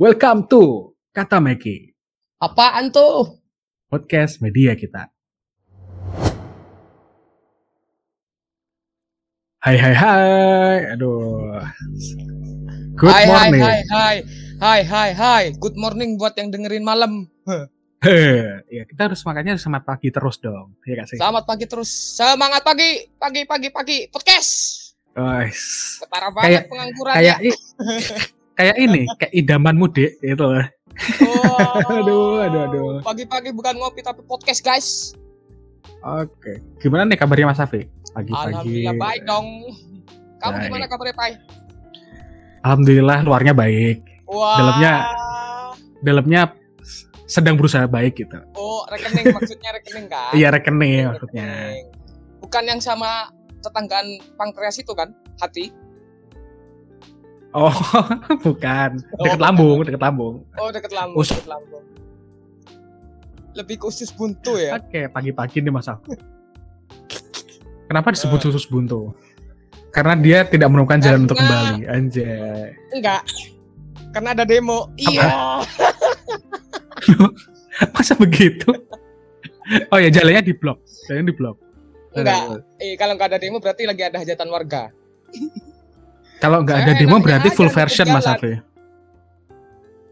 Welcome to Kata Meki, Apaan tuh? podcast media kita. Hai hai hai, aduh. Good hai, morning. Hai, hai, hai, hai, hai. Good morning buat yang dengerin malam. Heh, ya kita harus makanya harus semangat pagi terus dong, ya gak sih? Selamat pagi terus. Semangat pagi, pagi, pagi, pagi. Podcast. Guys, Ketara Kayak- banget pengangguran. kayak kayak ini, kayak idaman mudik gitu loh. Aduh, aduh, aduh. Pagi-pagi bukan ngopi tapi podcast, guys. Oke, gimana nih kabarnya Mas Afi? Pagi-pagi. Alhamdulillah baik dong. Kamu Baik. gimana kabarnya, Pai? Alhamdulillah luarnya baik, Wah. Dalamnya- dalamnya sedang berusaha baik gitu. Oh, rekening maksudnya rekening kan? Iya rekening maksudnya. Rekening. Bukan yang sama tetanggaan pankreas itu kan? Hati. Oh, bukan. Oh, Deket bukan. lambung, deket lambung. Oh, deket lambung, deket lambung. Lebih ke usus buntu ya? Oke, pagi-pagi nih Mas. Kenapa disebut susus buntu? Karena dia tidak menemukan jalan untuk kembali. Anjay. Enggak. Karena ada demo. Iya. Masa begitu? Oh ya, jalannya di blok. Jalannya di blok. Enggak. Eh, kalau nggak ada demo berarti lagi ada hajatan warga. Kalau nggak ada Saya demo berarti aja full version Mas. Afi.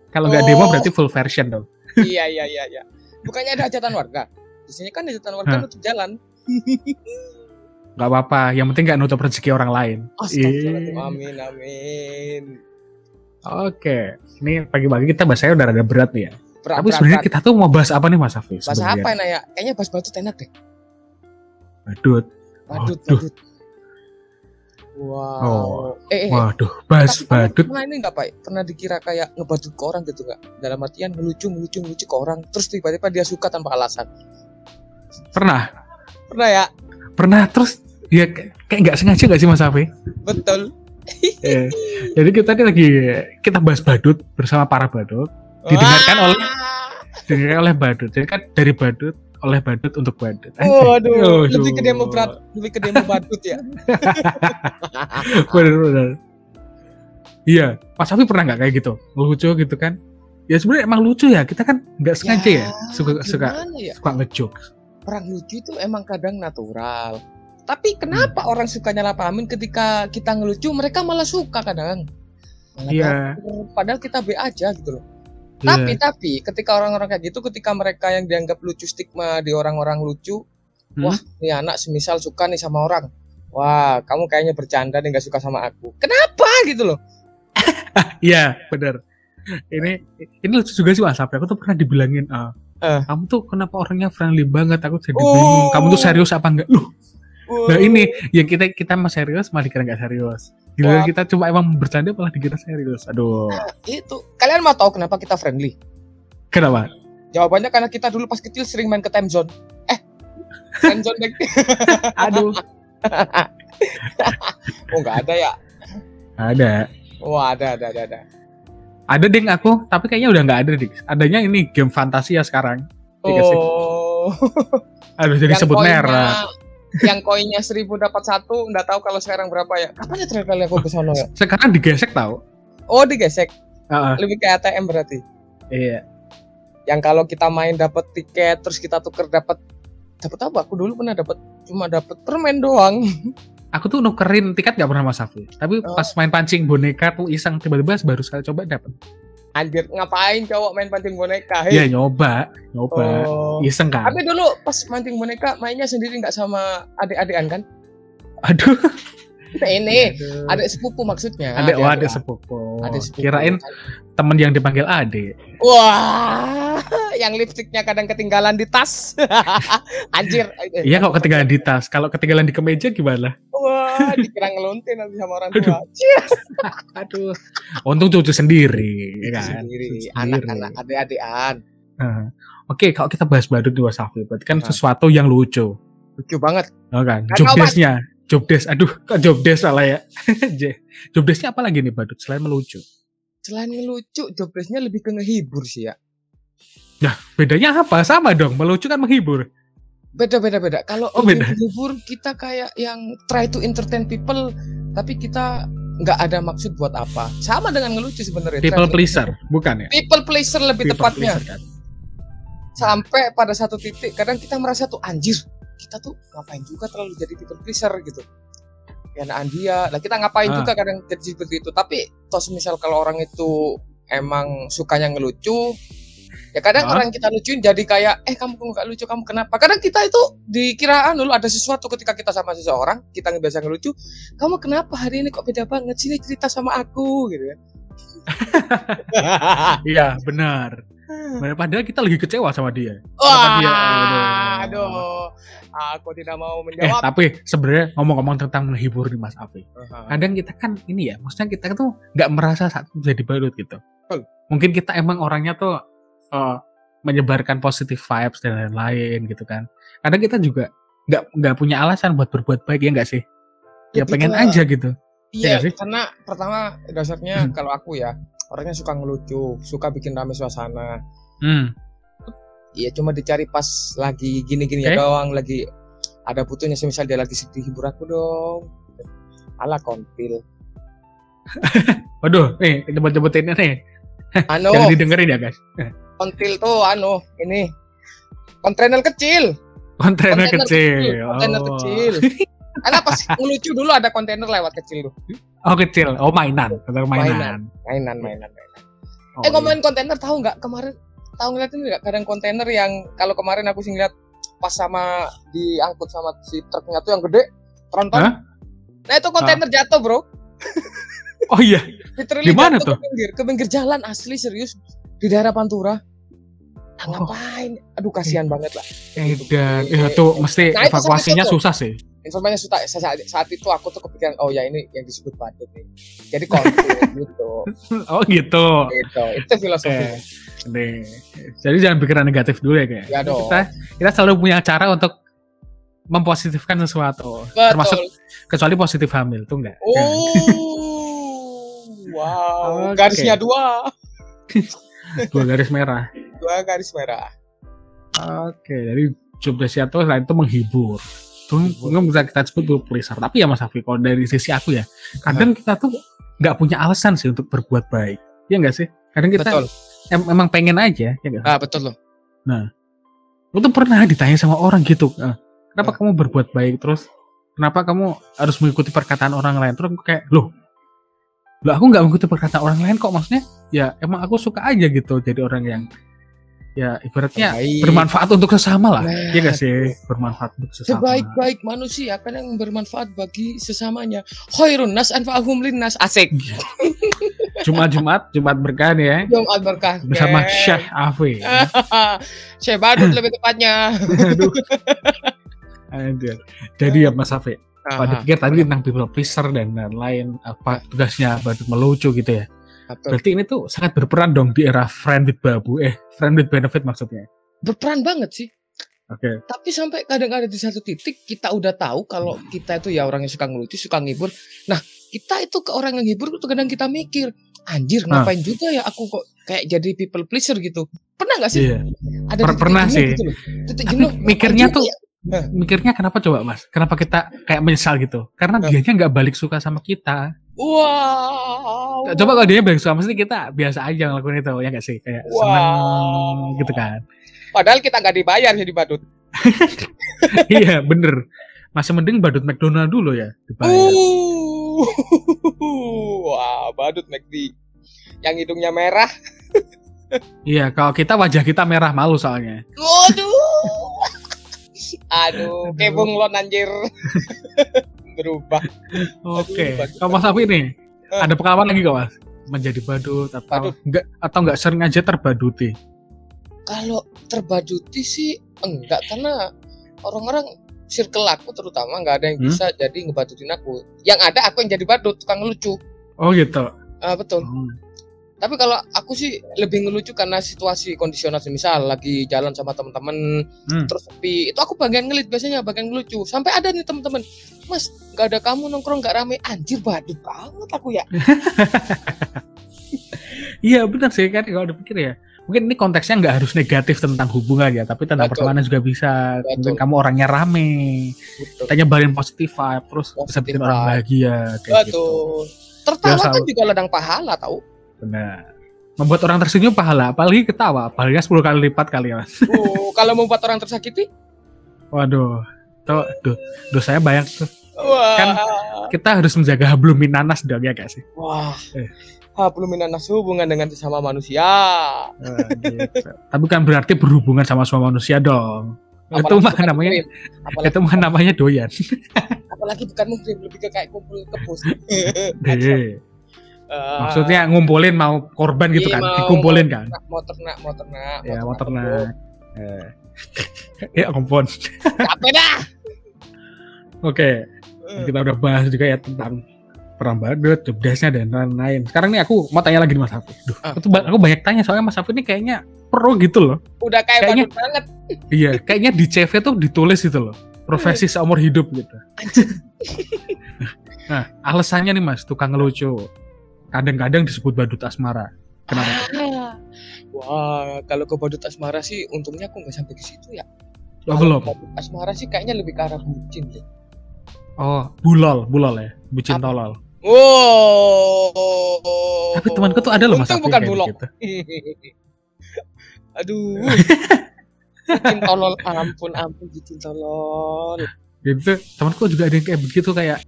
Kalau nggak demo Oh. berarti full version dong. iya, iya, iya, iya. Bukannya ada hajatan warga. Di sini kan hajatan warga Hah. nutup jalan. Nggak apa-apa, yang penting nggak nutup rezeki orang lain. Astagfirullahaladzim. Amin, amin. Oke, ini pagi-pagi kita bahasanya udah ada berat nih ya. Berat, Tapi sebenarnya kita tuh mau bahas apa nih Mas Afi? Bahasa sebenarnya? apa ya? Kayaknya bahas batut enak deh. Badut. Badut, badut. Wow. Oh. Eh, eh, Waduh, pernah- badut. Pernah ini enggak, Pak? Pernah dikira kayak ngebadut ke orang gitu enggak? Dalam artian ngelucu, ngelucu, ngelucu ke orang, terus tiba-tiba dia suka tanpa alasan. Pernah, Pernah ya? pernah terus ya kayak kayak nggak sengaja nggak sih Mas Afi? Betul. Eh, Jadi kita ini lagi kita bahas badut bersama para badut, Didengarkan Wah. oleh- dengarkan oleh badut. Jadi kan dari badut oleh badut untuk badut. Anjay. Waduh, Waduh. lebih ke demo berat, lebih ke demo badut ya. Bener-bener. Iya, Mas Afi pernah nggak kayak gitu? Lucu gitu kan? Ya sebenarnya emang lucu ya. Kita kan nggak sengaja ya, suka suka gimana ya? suka ngejokes. Perang lucu itu emang kadang natural. Tapi kenapa orang suka nyala pahamin ketika kita ngelucu, mereka malah suka kadang. Iya. Padahal kita B aja gitu loh. Iya. Tapi tapi ketika orang-orang kayak gitu, ketika mereka yang dianggap lucu stigma di orang-orang lucu, Hmm? wah nih anak semisal suka nih sama orang, wah kamu kayaknya bercanda nih nggak suka sama aku. Kenapa gitu loh? Iya, bener. Ini ini lucu juga sih Afi. Aku tuh pernah dibilangin, ah, Eh. kamu tuh kenapa orangnya friendly banget? Aku jadi Oh. bingung. Kamu tuh serius apa enggak? Loh, nah ini yang kita kita mah serius malah dikira nggak serius. Gila kita cuma emang bercanda malah dikira serius. Aduh, itu kalian mau tahu kenapa kita friendly? kenapa? Jawabannya karena kita dulu pas kecil sering main ke time zone. Eh, time zone back. Aduh, oh nggak ada ya? ada. Wah ada ada ada ada. Ada ding aku, tapi kayaknya udah nggak ada ding. Adanya ini game Fantasia sekarang. Iya. Oh, Aduh, jadi yang sebut merek. Yang koinnya seribu dapat satu, nggak tahu kalau sekarang berapa ya? Kapan ya terakhir kali aku ke sono ya? Sekarang digesek tahu. Oh digesek, Heeh, lebih kayak ATM berarti. iya. Yang kalau kita main dapat tiket, terus kita tuker dapat dapat apa? Aku dulu pernah dapat cuma dapat permen doang. Aku tuh nukerin tiket nggak pernah Mas Safi. Tapi Oh. pas main pancing boneka tuh iseng tiba-tiba baru sekali coba dapet. Anjir, ngapain cowok main pancing boneka? Hei. Iya nyoba, nyoba. Oh. Iseng kan. Tapi dulu pas mancing boneka mainnya sendiri nggak sama adik-adikan kan? Aduh, Nah, ini aduh. adik sepupu maksudnya. Adek, oh, adek adik- sepupu. adik sepupu. Kirain temen yang dipanggil adek. Wah, yang lipstiknya kadang ketinggalan di tas. Anjir. Iya kalau ketinggalan di tas, kalau ketinggalan di kemeja gimana? Wah, dikira ngelontin nanti sama orang tua. Cheers. Aduh. Untung cucu sendiri, ya kan? Sendiri, anak-anak adik-adikan. Heeh. Oke, kalau kita bahas badut di Wasafi, berarti kan Nah. sesuatu yang lucu. Lucu banget. Oh kan? Kan Job obat. desk-nya. Job desk. Aduh, kok job desk salah ya? J- job desk-nya apa lagi nih badut selain melucu? Selain ngelucu, jobdesknya lebih ke ngehibur sih ya. Bedanya apa? Sama dong, melucu kan menghibur. Beda beda beda. Kalau Oh, beda. menghibur kita kayak yang try to entertain people, tapi kita nggak ada maksud buat apa. Sama dengan ngelucu sebenarnya. People pleaser, bukan ya? People pleaser lebih People tepatnya. pleaser, kan? Sampai pada satu titik kadang kita merasa tuh anjir, kita tuh ngapain juga terlalu jadi people pleaser gitu. Ya naan dia, lah kita ngapain Ah. juga kadang jadi seperti itu. Tapi tos misal kalau orang itu emang sukanya ngelucu, ya kadang Ah. orang kita lucuin jadi kayak eh kamu kok nggak lucu kamu kenapa? Kadang kita itu dikiraan dulu ada sesuatu ketika kita sama seseorang, kita biasa ngelucu, kamu kenapa hari ini kok beda banget sini cerita sama aku gitu kan. Iya, benar. Benar, Padahal kita lagi kecewa sama dia. Wah, dia? aduh. Aduh. Aku tidak mau Eh, menjawab. tapi sebenarnya ngomong-ngomong tentang menghibur nih Mas Afi. Aha. Kadang kita kan ini ya, maksudnya kita tuh nggak merasa saat jadi badut gitu. Mungkin kita emang orangnya tuh eh, menyebarkan positive vibes dan lain-lain gitu kan. Kadang kita juga nggak nggak punya alasan buat berbuat baik ya nggak sih? Ya Lebih pengen aja gitu. Iya, Iya sih? karena pertama dasarnya kalau aku ya orangnya suka ngelucu, suka bikin rame suasana. Hmm. Iya, cuma dicari pas lagi gini-gini Oke. ya doang, lagi ada butuhnya semisal dia lagi sedih hibur aku dong. Ala kontil. Waduh, nih jemput-jemputinnya nih. Anu, Jangan didengerin ya guys. Kontil tuh anu, ini kontainer kecil. Kontainer Kontainer kecil. Kontainer Oh. kecil. Karena pas ngelucu dulu ada kontainer lewat kecil tuh. Oh kecil. Oh mainan. Kontainer mainan. Mainan, mainan, mainan. Oh, eh ngomongin kontainer tahu nggak kemarin tahu ngeliatin nggak kadang kontainer yang kalau kemarin aku sih ngeliat pas sama diangkut sama si truknya tuh yang gede tronton Hah? nah itu kontainer jatuh bro iya. Oh iya. Di mana tuh? ke pinggir ke pinggir jalan asli serius di daerah Pantura nah, Oh. ngapain aduh kasihan banget lah Edan. Ya tuh mesti Nah, itu evakuasinya sampai susah sih. informasinya saat, saat, saat itu aku tuh kepikiran oh ya ini yang disebut badut nih jadi konflik gitu Oh gitu. gitu itu filosofi Oke. Nih. Jadi jangan pikiran negatif dulu ya kayak. Ya dong. Kita kita selalu punya cara untuk mempositifkan sesuatu. Termasuk betul kecuali positif hamil tuh enggak. Oh, wow. Garisnya dua, Dua garis merah. dua garis merah. Oke, jadi job desk itu selain itu menghibur. Mungkin bisa kita sebut people pleaser. Tapi ya Mas Afi, kalau dari sisi aku ya, kadang kita tuh nggak punya alasan sih untuk berbuat baik. Iya nggak sih? Kadang kita Betul. em- emang pengen aja. Ya nggak? Ah, betul loh. Lu tuh pernah ditanya sama orang gitu, "Eh, kenapa Ah. kamu berbuat baik terus? Kenapa kamu harus mengikuti perkataan orang lain? Terus aku kayak, loh, loh aku nggak mengikuti perkataan orang lain kok maksudnya? Ya emang aku suka aja gitu jadi orang yang ya ibaratnya Baik. bermanfaat untuk sesama lah. Nah, Iya gak sih? Bermanfaat untuk sesama. Sebaik-baik manusia kan yang bermanfaat bagi sesamanya. Khairun nas anfa'ahum linnas. Asik. Jumat-Jumat, Jumat berkah nih ya. Jumat berkah. Bersama geng. Syekh Afi. Syekh Badut lebih tepatnya. Aduh. Aduh. Jadi ya Mas Afi, pada Aha, pikir tadi tentang people pleaser dan lain-lain apa tugasnya badut melucu gitu ya. betul. Berarti ini tuh sangat berperan dong di era friend with babu, eh friend with benefit maksudnya. Berperan banget sih. Oke. Tapi sampai kadang-kadang di satu titik kita udah tahu kalau kita itu ya orang yang suka ngelucu, suka ngibur. Nah, kita itu ke orang yang ngibur itu kadang kita mikir, anjir Nah. ngapain juga ya aku kok kayak jadi people pleaser gitu. Pernah nggak sih? Iya. Ada Per- pernah sih. Gitu loh. Titik jenuh. mikirnya tuh juga ya? mikirnya kenapa coba Mas? Kenapa kita kayak menyesal gitu? Karena Nah. dianya nggak balik suka sama kita. Wow. Coba kalau dia balik suka mesti kita biasa aja ngelakuin itu ya nggak sih? Kayak Wow. seneng gitu kan. Padahal kita nggak dibayar jadi badut. iya bener. Masih mending badut McDonald dulu ya dibayar. Uh. Wah, badut McD. Yang hidungnya merah. Iya, kalau kita wajah kita merah malu soalnya. Waduh. Aduh, kayak bunglon anjir. Berubah. Oke. Kalau Mas Afi nih, Eh. ada pengalaman lagi gak Mas? Menjadi badut atau Badut. enggak atau enggak sering aja terbaduti? Kalau terbaduti sih enggak karena orang-orang circle aku terutama nggak ada yang Hmm? bisa jadi ngebadutin aku. Yang ada aku yang jadi badut, tukang lucu. Oh gitu. Ah, betul. Hmm. Tapi kalau aku sih lebih ngelucu karena situasi kondisional misal lagi jalan sama teman-teman Hmm. terus sepi itu aku bagian ngelit biasanya bagian ngelucu sampai ada nih teman-teman mas nggak ada kamu nongkrong nggak rame anjir badut banget aku ya Iya benar sih kan kalau dipikir ya. Mungkin ini konteksnya nggak harus negatif tentang hubungan ya, tapi tentang Betul. pertemanan juga bisa. Betul. Mungkin kamu orangnya rame, Betul. kita nyebarin positif vibe, terus bisa Positive bikin orang bahagia kayak gitu. Betul. Tertawa Biasa. kan juga ladang pahala tahu. Benar. Membuat orang tersenyum pahala, apalagi ketawa, apalagi 10 kali lipat kali ya, Mas. Oh, kalau membuat orang tersakiti, Waduh. Tuh, duh, duh saya bayang tuh. wah. Kan- Kita harus menjaga hablum minanas dong ya gak sih? Wah. Eh. Hablum minanas hubungan dengan sesama manusia. Wah, gitu. Tapi kan berarti berhubungan sama semua manusia dong. itu Apalagi mah bukan namanya. Apalagi, itu mah namanya doyan. apalagi bukan muhrim, lebih ke kayak kumpul kebus. Eh, Maksudnya ngumpulin mau korban gitu Iya, kan, mau- dikumpulin kan. ternak, mau ternak, mau ternak, Ya, mau ternak. Eh. ya ampun. Capek dah. Oke, Eh, kita udah bahas juga ya tentang perang badut, jobdesknya dan lain-lain. Sekarang nih aku mau tanya lagi nih Mas Hafiz. Duh, Ah. aku, aku banyak tanya soalnya Mas Hafiz ini kayaknya pro gitu loh. Udah kayak Kayaknya- banget. Iya, kayaknya di CV tuh ditulis itu loh. Profesi seumur hidup gitu. nah, alasannya nih Mas, tukang ngelucu. Kadang-kadang disebut badut asmara. Kenapa? Ah. Wah, kalau ke badut asmara sih untungnya aku nggak sampai ke situ ya. Oh, belum. badut asmara sih kayaknya lebih ke arah bucin deh. Oh, bulol, bulol ya. Bucin Apa? tolol. Wow. Tapi temanku tuh ada loh Mas Untung bukan bulog. gitu. Aduh. Bikin tolol ampun ampun bikin tolol. Gitu, temanku juga ada yang kayak begitu kayak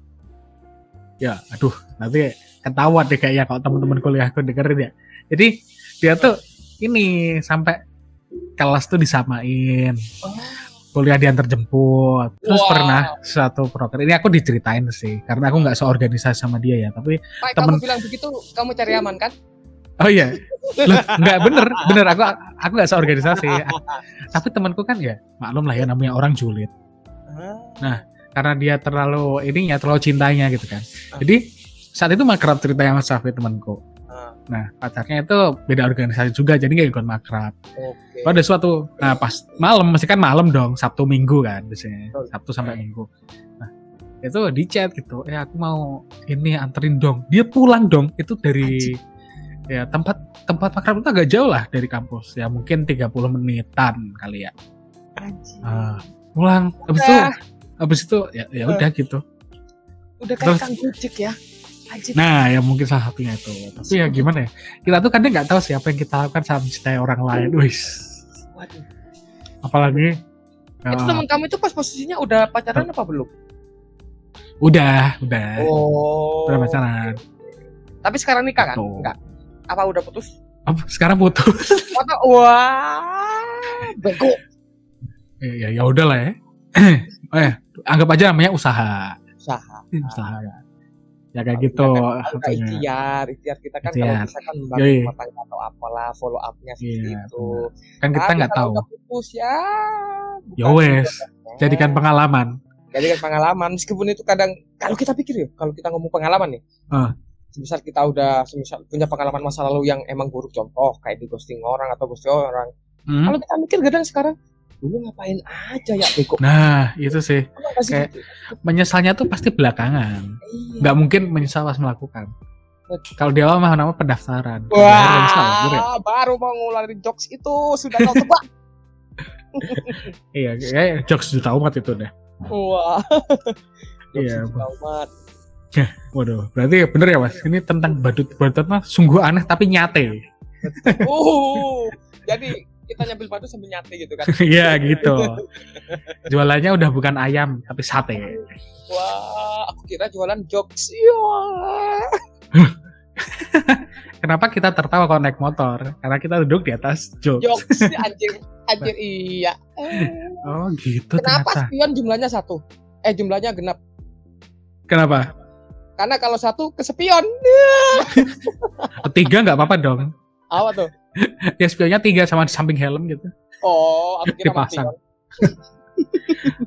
ya aduh nanti ketawa deh kayaknya kalau teman-teman kuliahku dengerin ya. Jadi dia tuh ini sampai kelas tuh disamain. Kuliah diantar jemput. Terus Wah. pernah suatu proker ini aku diceritain sih karena aku nggak seorganisasi sama dia ya tapi Pak, Temen- kamu bilang begitu, kamu cari aman kan? oh iya. Loh, nggak bener bener aku aku nggak seorganisasi. Tapi temanku kan ya maklum lah ya namanya orang julid. Karena dia terlalu ininya terlalu cintanya gitu kan. Jadi saat itu makrab cerita yang Mas Safi temanku. Ah. Nah pacarnya itu beda organisasi juga jadi nggak ikut makrab. Oke. Pada suatu nah pas malam mesti kan malam dong Sabtu Minggu kan biasanya. Sabtu sampai Minggu. Nah itu di chat gitu, eh aku mau ini anterin dong. Dia pulang dong itu dari ya tempat tempat makrab itu agak jauh lah dari kampus ya mungkin 30 menitan kali ya. Anjing. Ah, pulang habis itu habis itu ya ya udah gitu. udah kayak terus- kang ya. Anjing. Nah, ya mungkin salah satunya itu. Tapi ya gimana ya? Kita tuh kadang nggak tahu sih apa yang kita lakukan saat mencintai orang lain. Wis. Waduh. Apalagi Itu uh, teman kamu itu pas posisinya udah pacaran apa belum? udah, udah, Oh. udah pacaran. Tapi sekarang nikah kan? Enggak. Apa udah putus? Apa, sekarang putus. Foto. Wah. Bego. ya, ya, ya udah lah ya. eh, anggap aja namanya usaha. Usaha. Usaha ya. Ya kayak gitu. Kita satunya. ikhtiar, ikhtiar kita kan Ikhtiar. kalau misalkan membangun Yoi. rumah tangga atau apalah follow up-nya seperti Iya, itu. Kan kita Tapi nggak tahu. putus ya. Ya wes, jodohnya. Jadikan pengalaman. jadikan pengalaman meskipun itu kadang kalau kita pikir ya kalau kita ngomong pengalaman nih Ah. semisal kita udah semisal punya pengalaman masa lalu yang emang buruk contoh kayak di ghosting orang atau ghosting orang Hmm? kalau kita mikir kadang sekarang dulu ngapain aja ya bego Nah, itu sih. Kayak- gitu? Menyesalnya tuh pasti belakangan. Iya. nggak mungkin menyesal pas melakukan. Kalau di awal mah nama pendaftaran. Wah, menyesal, ya? baru mau ngeluarin jokes itu sudah kau tebak. Iya, kayak jokes juta umat itu deh. Wah. Iya, Jokes itu amat. Waduh, berarti bener ya mas. Ini tentang badut badut mah sungguh aneh tapi nyate. Uh, jadi kita nyambil batu sambil nyate gitu kan. Iya gitu. Jualannya udah bukan ayam tapi sate. Wah, aku kira jualan jokes. Iya. Kenapa kita tertawa kalau naik motor? Karena kita duduk di atas jokes. Jokes anjir. Anjir iya. Oh gitu Kenapa ternyata. spion jumlahnya satu? Eh jumlahnya genap. Kenapa? Karena kalau satu kesepion. Tiga nggak apa-apa dong. Apa tuh? Ya spionnya tiga sama di samping helm gitu. Oh, aku kira Dipasang.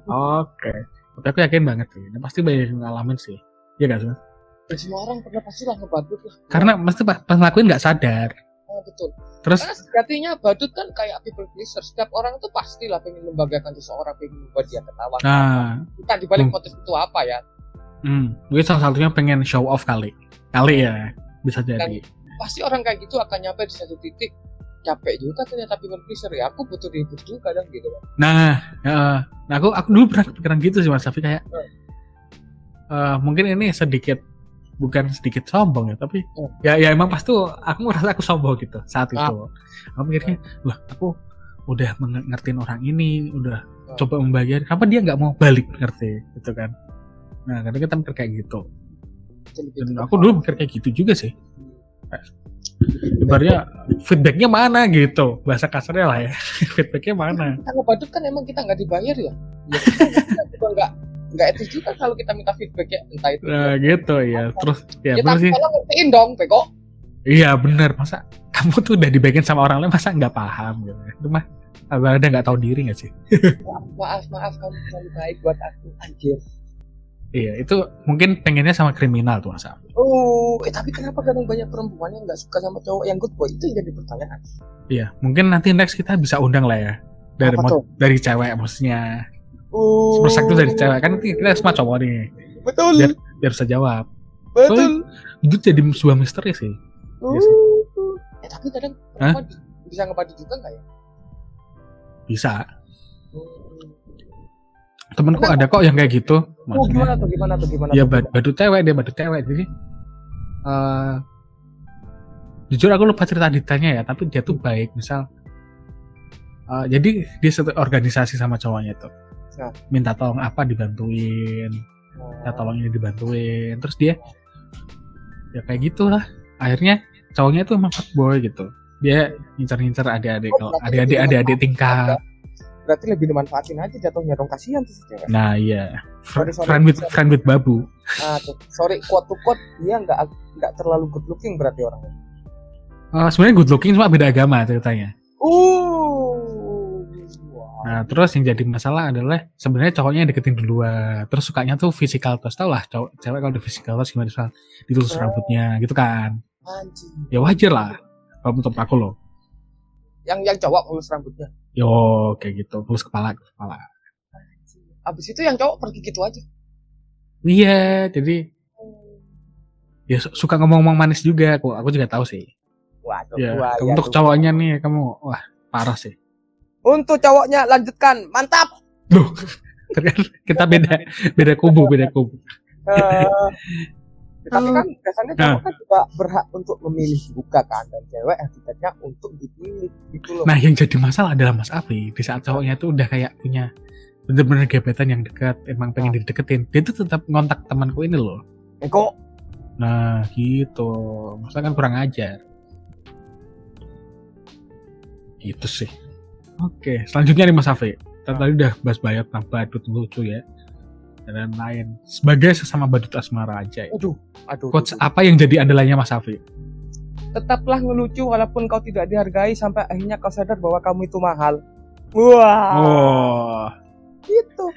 Oke. Tapi aku yakin banget sih. Ini pasti banyak yang ngalamin sih. Iya gak sih? Ya, semua orang pernah pasti lah ngebadut lah. Karena mesti pas pas ngelakuin nggak sadar. Oh, betul. Terus Karena sejatinya badut kan kayak people pleaser. Setiap orang tuh pastilah pengen membanggakan seseorang, pengen membuat dia ketawa. nah, Bukan dibalik Hmm. motif itu apa ya? hmm, mungkin salah satunya pengen show off kali. Kali ya, bisa jadi. Pasti orang kayak gitu akan nyampe di satu titik capek juga ternyata people pleaser ya. Aku butuh dihibur juga dan gitu. Nah, eh, nah aku aku dulu pernah kepikiran gitu sih Mas Safi kayak Hmm. eh, mungkin ini sedikit bukan sedikit sombong ya tapi Oh. ya ya emang pas tuh aku merasa aku sombong gitu saat Ah. itu aku mikirnya lah aku udah menge- ngertiin orang ini udah Ah. coba membagian kenapa dia nggak mau balik ngerti gitu kan nah karena kita mikir kayak gitu dan aku dulu mikir kayak gitu juga sih Ibaratnya feedbacknya mana gitu? Bahasa kasarnya lah ya. Feedbacknya mana? Kita ngebadut kan emang kita nggak dibayar ya, ya kita juga nggak nggak etis juga kalau kita minta feedback ya entah itu. Nah gitu ya terus ya, ya, tapi sih. kalau ngertiin dong Peko iya bener. Masa kamu tuh udah dibagiin sama orang lain masa nggak paham gitu itu mah ada nggak tahu diri nggak sih? Maaf maaf kamu terlalu baik buat aku anjir iya itu mungkin pengennya sama kriminal tuh masa oh eh, tapi kenapa kadang banyak perempuan yang nggak suka sama cowok yang good boy? Itu yang jadi pertanyaan. Iya mungkin nanti next kita bisa undang lah ya. Dari Apa mo- tuh? dari cewek maksudnya. Oh. Persak itu dari cewek kan kita semua cowok nih. Betul. Biar- biar bisa jawab. Betul. Itu jadi sebuah misteri sih. Oh. Iya sih. eh tapi kadang perempuan bisa ngebadut juga nggak ya? Bisa. Hmm. temenku Kenapa? ada kok yang kayak gitu Oh gimana maksudnya tuh gimana tuh gimana ya tuh, bad- badut cewek dia badut cewek jadi eh jujur aku lupa cerita detailnya ya tapi dia tuh baik misal eh, jadi dia satu organisasi sama cowoknya tuh. Nah. minta tolong apa dibantuin minta tolong ini dibantuin terus dia ya kayak gitulah. Akhirnya cowoknya tuh emang boy gitu. Dia ngincer-ngincer adik-adik Oh, kalau adik-adik adik-adik tingkat berarti lebih dimanfaatin aja jatuhnya dong kasihan tuh cewek nah iya Fr- Sorry, sorry, friend with friend with babu ah tuh sorry quote to quote dia nggak nggak terlalu good looking berarti orangnya Eh, sebenarnya good looking cuma beda agama ceritanya uh wow. Nah, terus yang jadi masalah adalah sebenarnya cowoknya yang deketin duluan. Terus sukanya tuh physical toast. Tau lah cowok cewek kalau di physical toast gimana misal ditulus Oh. rambutnya gitu kan. anjing Ya wajar lah. Kalau menurut aku loh. yang yang cowok mulus rambutnya Yo kayak gitu, tulus kepala kepala. abis itu yang cowok pergi gitu aja Iya, jadi ya su- suka ngomong-ngomong manis juga. Aku aku juga tahu sih. waduh Ya, ya untuk tuh. cowoknya nih kamu wah parah sih. untuk cowoknya lanjutkan mantap Loh, kan kita beda beda kubu, beda kubu. Eh, tapi kan biasanya cowok Nah. kan juga berhak untuk memilih juga kan dan cewek hakikatnya untuk dipilih gitu loh Nah, yang jadi masalah adalah Mas Afi di saat cowoknya tuh udah kayak punya bener-bener gebetan yang dekat, emang pengen dideketin. Dia tuh tetap ngontak temanku ini loh. eh kok Nah, gitu. Masa kan kurang ajar. Gitu sih. Oke, selanjutnya nih Mas Afi. Kita tadi udah bahas banyak tentang badut lucu ya. Dan lain. Sebagai sesama badut asmara aja ya. aduh aduh Quotes aduh. apa yang jadi andalannya Mas Afi? tetaplah ngelucu walaupun kau tidak dihargai sampai akhirnya kau sadar bahwa kamu itu mahal wah Oh. gitu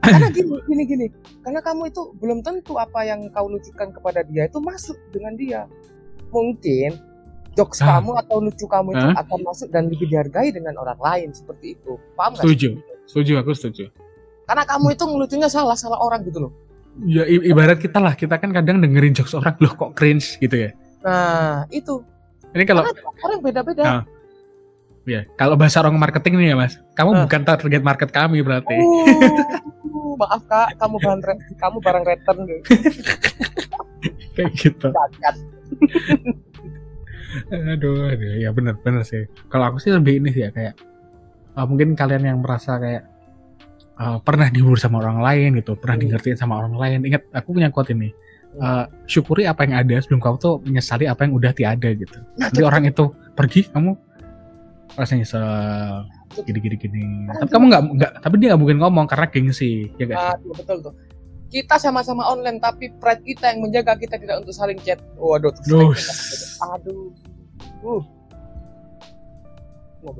karena gini gini gini karena kamu itu belum tentu apa yang kau lucukan kepada dia itu masuk dengan dia mungkin jokes Ah. kamu atau lucu kamu itu Hah? akan masuk dan lebih dihargai dengan orang lain seperti itu paham? Setuju. Setuju, aku setuju. Karena kamu itu ngelucunya salah salah orang gitu loh Ya ibarat kita lah, kita kan kadang dengerin jokes orang loh kok cringe gitu ya. nah itu Ini kalau karena orang beda-beda Ah. ya, kalau bahasa orang marketing nih ya, Mas. Kamu Ah. bukan target market kami berarti. Uh, maaf kak kamu bahan re- kamu barang return deh Kayak gitu. Aduh, aduh, ya bener bener sih. Kalau aku sih lebih ini sih ya kayak ah, mungkin kalian yang merasa kayak ah, pernah dihibur sama orang lain gitu, pernah Hmm. dimengertiin sama orang lain. Ingat, aku punya quote ini. Ah, syukuri apa yang ada sebelum kamu tuh menyesali apa yang udah tiada gitu. Nah, Nanti orang itu pergi, kamu rasa nyesel gini gini gini. Tapi kamu nggak nggak, tapi dia nggak mungkin ngomong karena gengsi, ya guys. Aduh, betul tuh. Kita sama-sama online tapi pride kita yang menjaga kita tidak untuk saling chat. Waduh, chat. Aduh. Uh.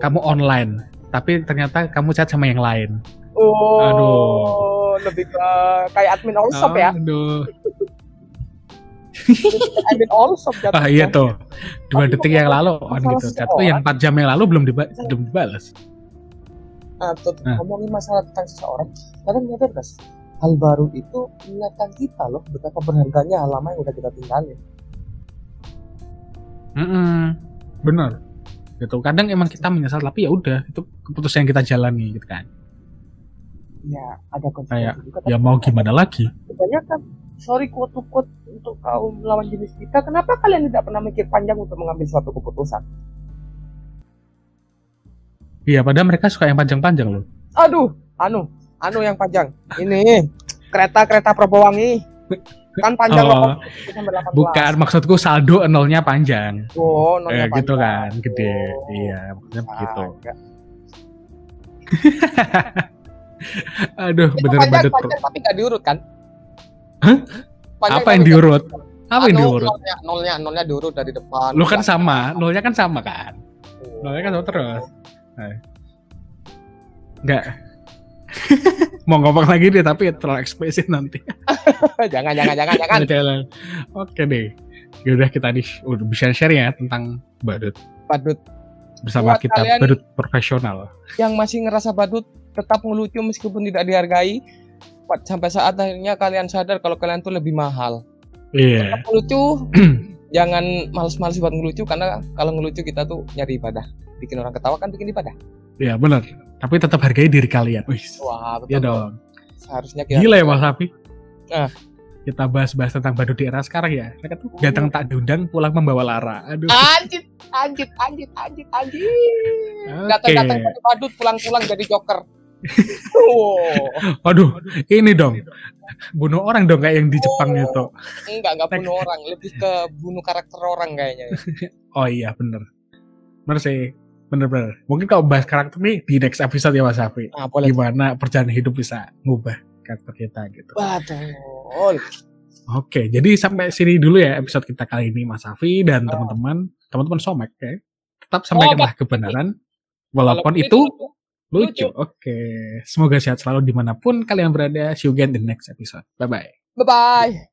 Kamu online, tapi ternyata kamu chat sama yang lain. Oh, Aduh. lebih ke kayak admin all shop ya. Aduh. admin all shop. Ah iya tuh. Dua Tapi detik yang lalu on gitu. Seseorang. yang 4 jam yang lalu belum diba belum dibalas. Nah, tuh, Nah. ngomongin masalah tentang seseorang, kadang nyadar sih? Hal baru itu mengingatkan kita loh betapa berharganya hal lama yang udah kita tinggalin. Mm-mm. Bener. Gitu. Kadang emang kita menyesal tapi ya udah itu keputusan yang kita jalani gitu kan. Ya, ada konsekuensi juga. Ya mau gimana lagi? kebanyakan sorry quote to quote untuk kaum lawan jenis kita, kenapa kalian tidak pernah mikir panjang untuk mengambil suatu keputusan? Iya, padahal mereka suka yang panjang-panjang loh. Aduh, anu, anu yang panjang. Ini kereta-kereta Probowangi. Kan panjang Oh, loh. sampai 18. bukan maksudku saldo nolnya panjang. Oh, nolnya Eh, gitu panjang. kan, gede. Oh. Iya, maksudnya begitu. Ah, enggak. Aduh, Itu bener panjang, badut. panjang tapi nggak diurut kan? Hah? Panjang Apa yang diurut? Apa yang Anu, diurut? Nolnya, nolnya, nolnya diurut dari depan. Lu kan sama, nolnya kan sama kan? Oh. Nolnya kan sama terus. Nah. Enggak. Mau ngomong lagi deh tapi terlalu eksplisit nanti. jangan, jangan, jangan, jangan. Jangan. Oke deh. Yaudah kita nih udah bisa share ya tentang badut Badut bersama Buat kita badut profesional. yang masih ngerasa badut tetap ngelucu meskipun tidak dihargai. Sampai saat akhirnya kalian sadar kalau kalian tuh lebih mahal. Iya. Tetap ngelucu, jangan males-males buat ngelucu karena kalau ngelucu kita tuh nyari ibadah. Bikin orang ketawa kan bikin ibadah. Iya benar. Tapi tetap hargai diri kalian. Wih. Wah, betul. Iya dong. Seharusnya kita Gila ya Mas Safi. Ah. Kita bahas-bahas tentang badut di era sekarang ya. Mereka tuh datang tak diundang, pulang membawa lara. Aduh. Anjit, anjit, anjit, anjit, anjit. Oke. Datang-datang badut, pulang-pulang jadi joker. Wow. Waduh, ini dong. Bunuh orang dong kayak yang di Jepang Oh. itu. Enggak, enggak bunuh orang, lebih ke bunuh karakter orang kayaknya. Oh iya, bener. Bener sih. Bener-bener. Mungkin kalau bahas karakter nih di next episode ya Mas Safi. Nah, boleh. Gimana perjalanan hidup bisa ngubah karakter kita gitu. Betul. Oke, jadi sampai sini dulu ya episode kita kali ini Mas Safi dan Oh. teman-teman, teman-teman Somek ya. Tetap sampaikanlah kebenaran. Walaupun Walaupun itu lucu. Lucu. Oke, semoga sehat selalu di mana pun kalian berada. See you again in the next episode. Bye-bye. Bye-bye.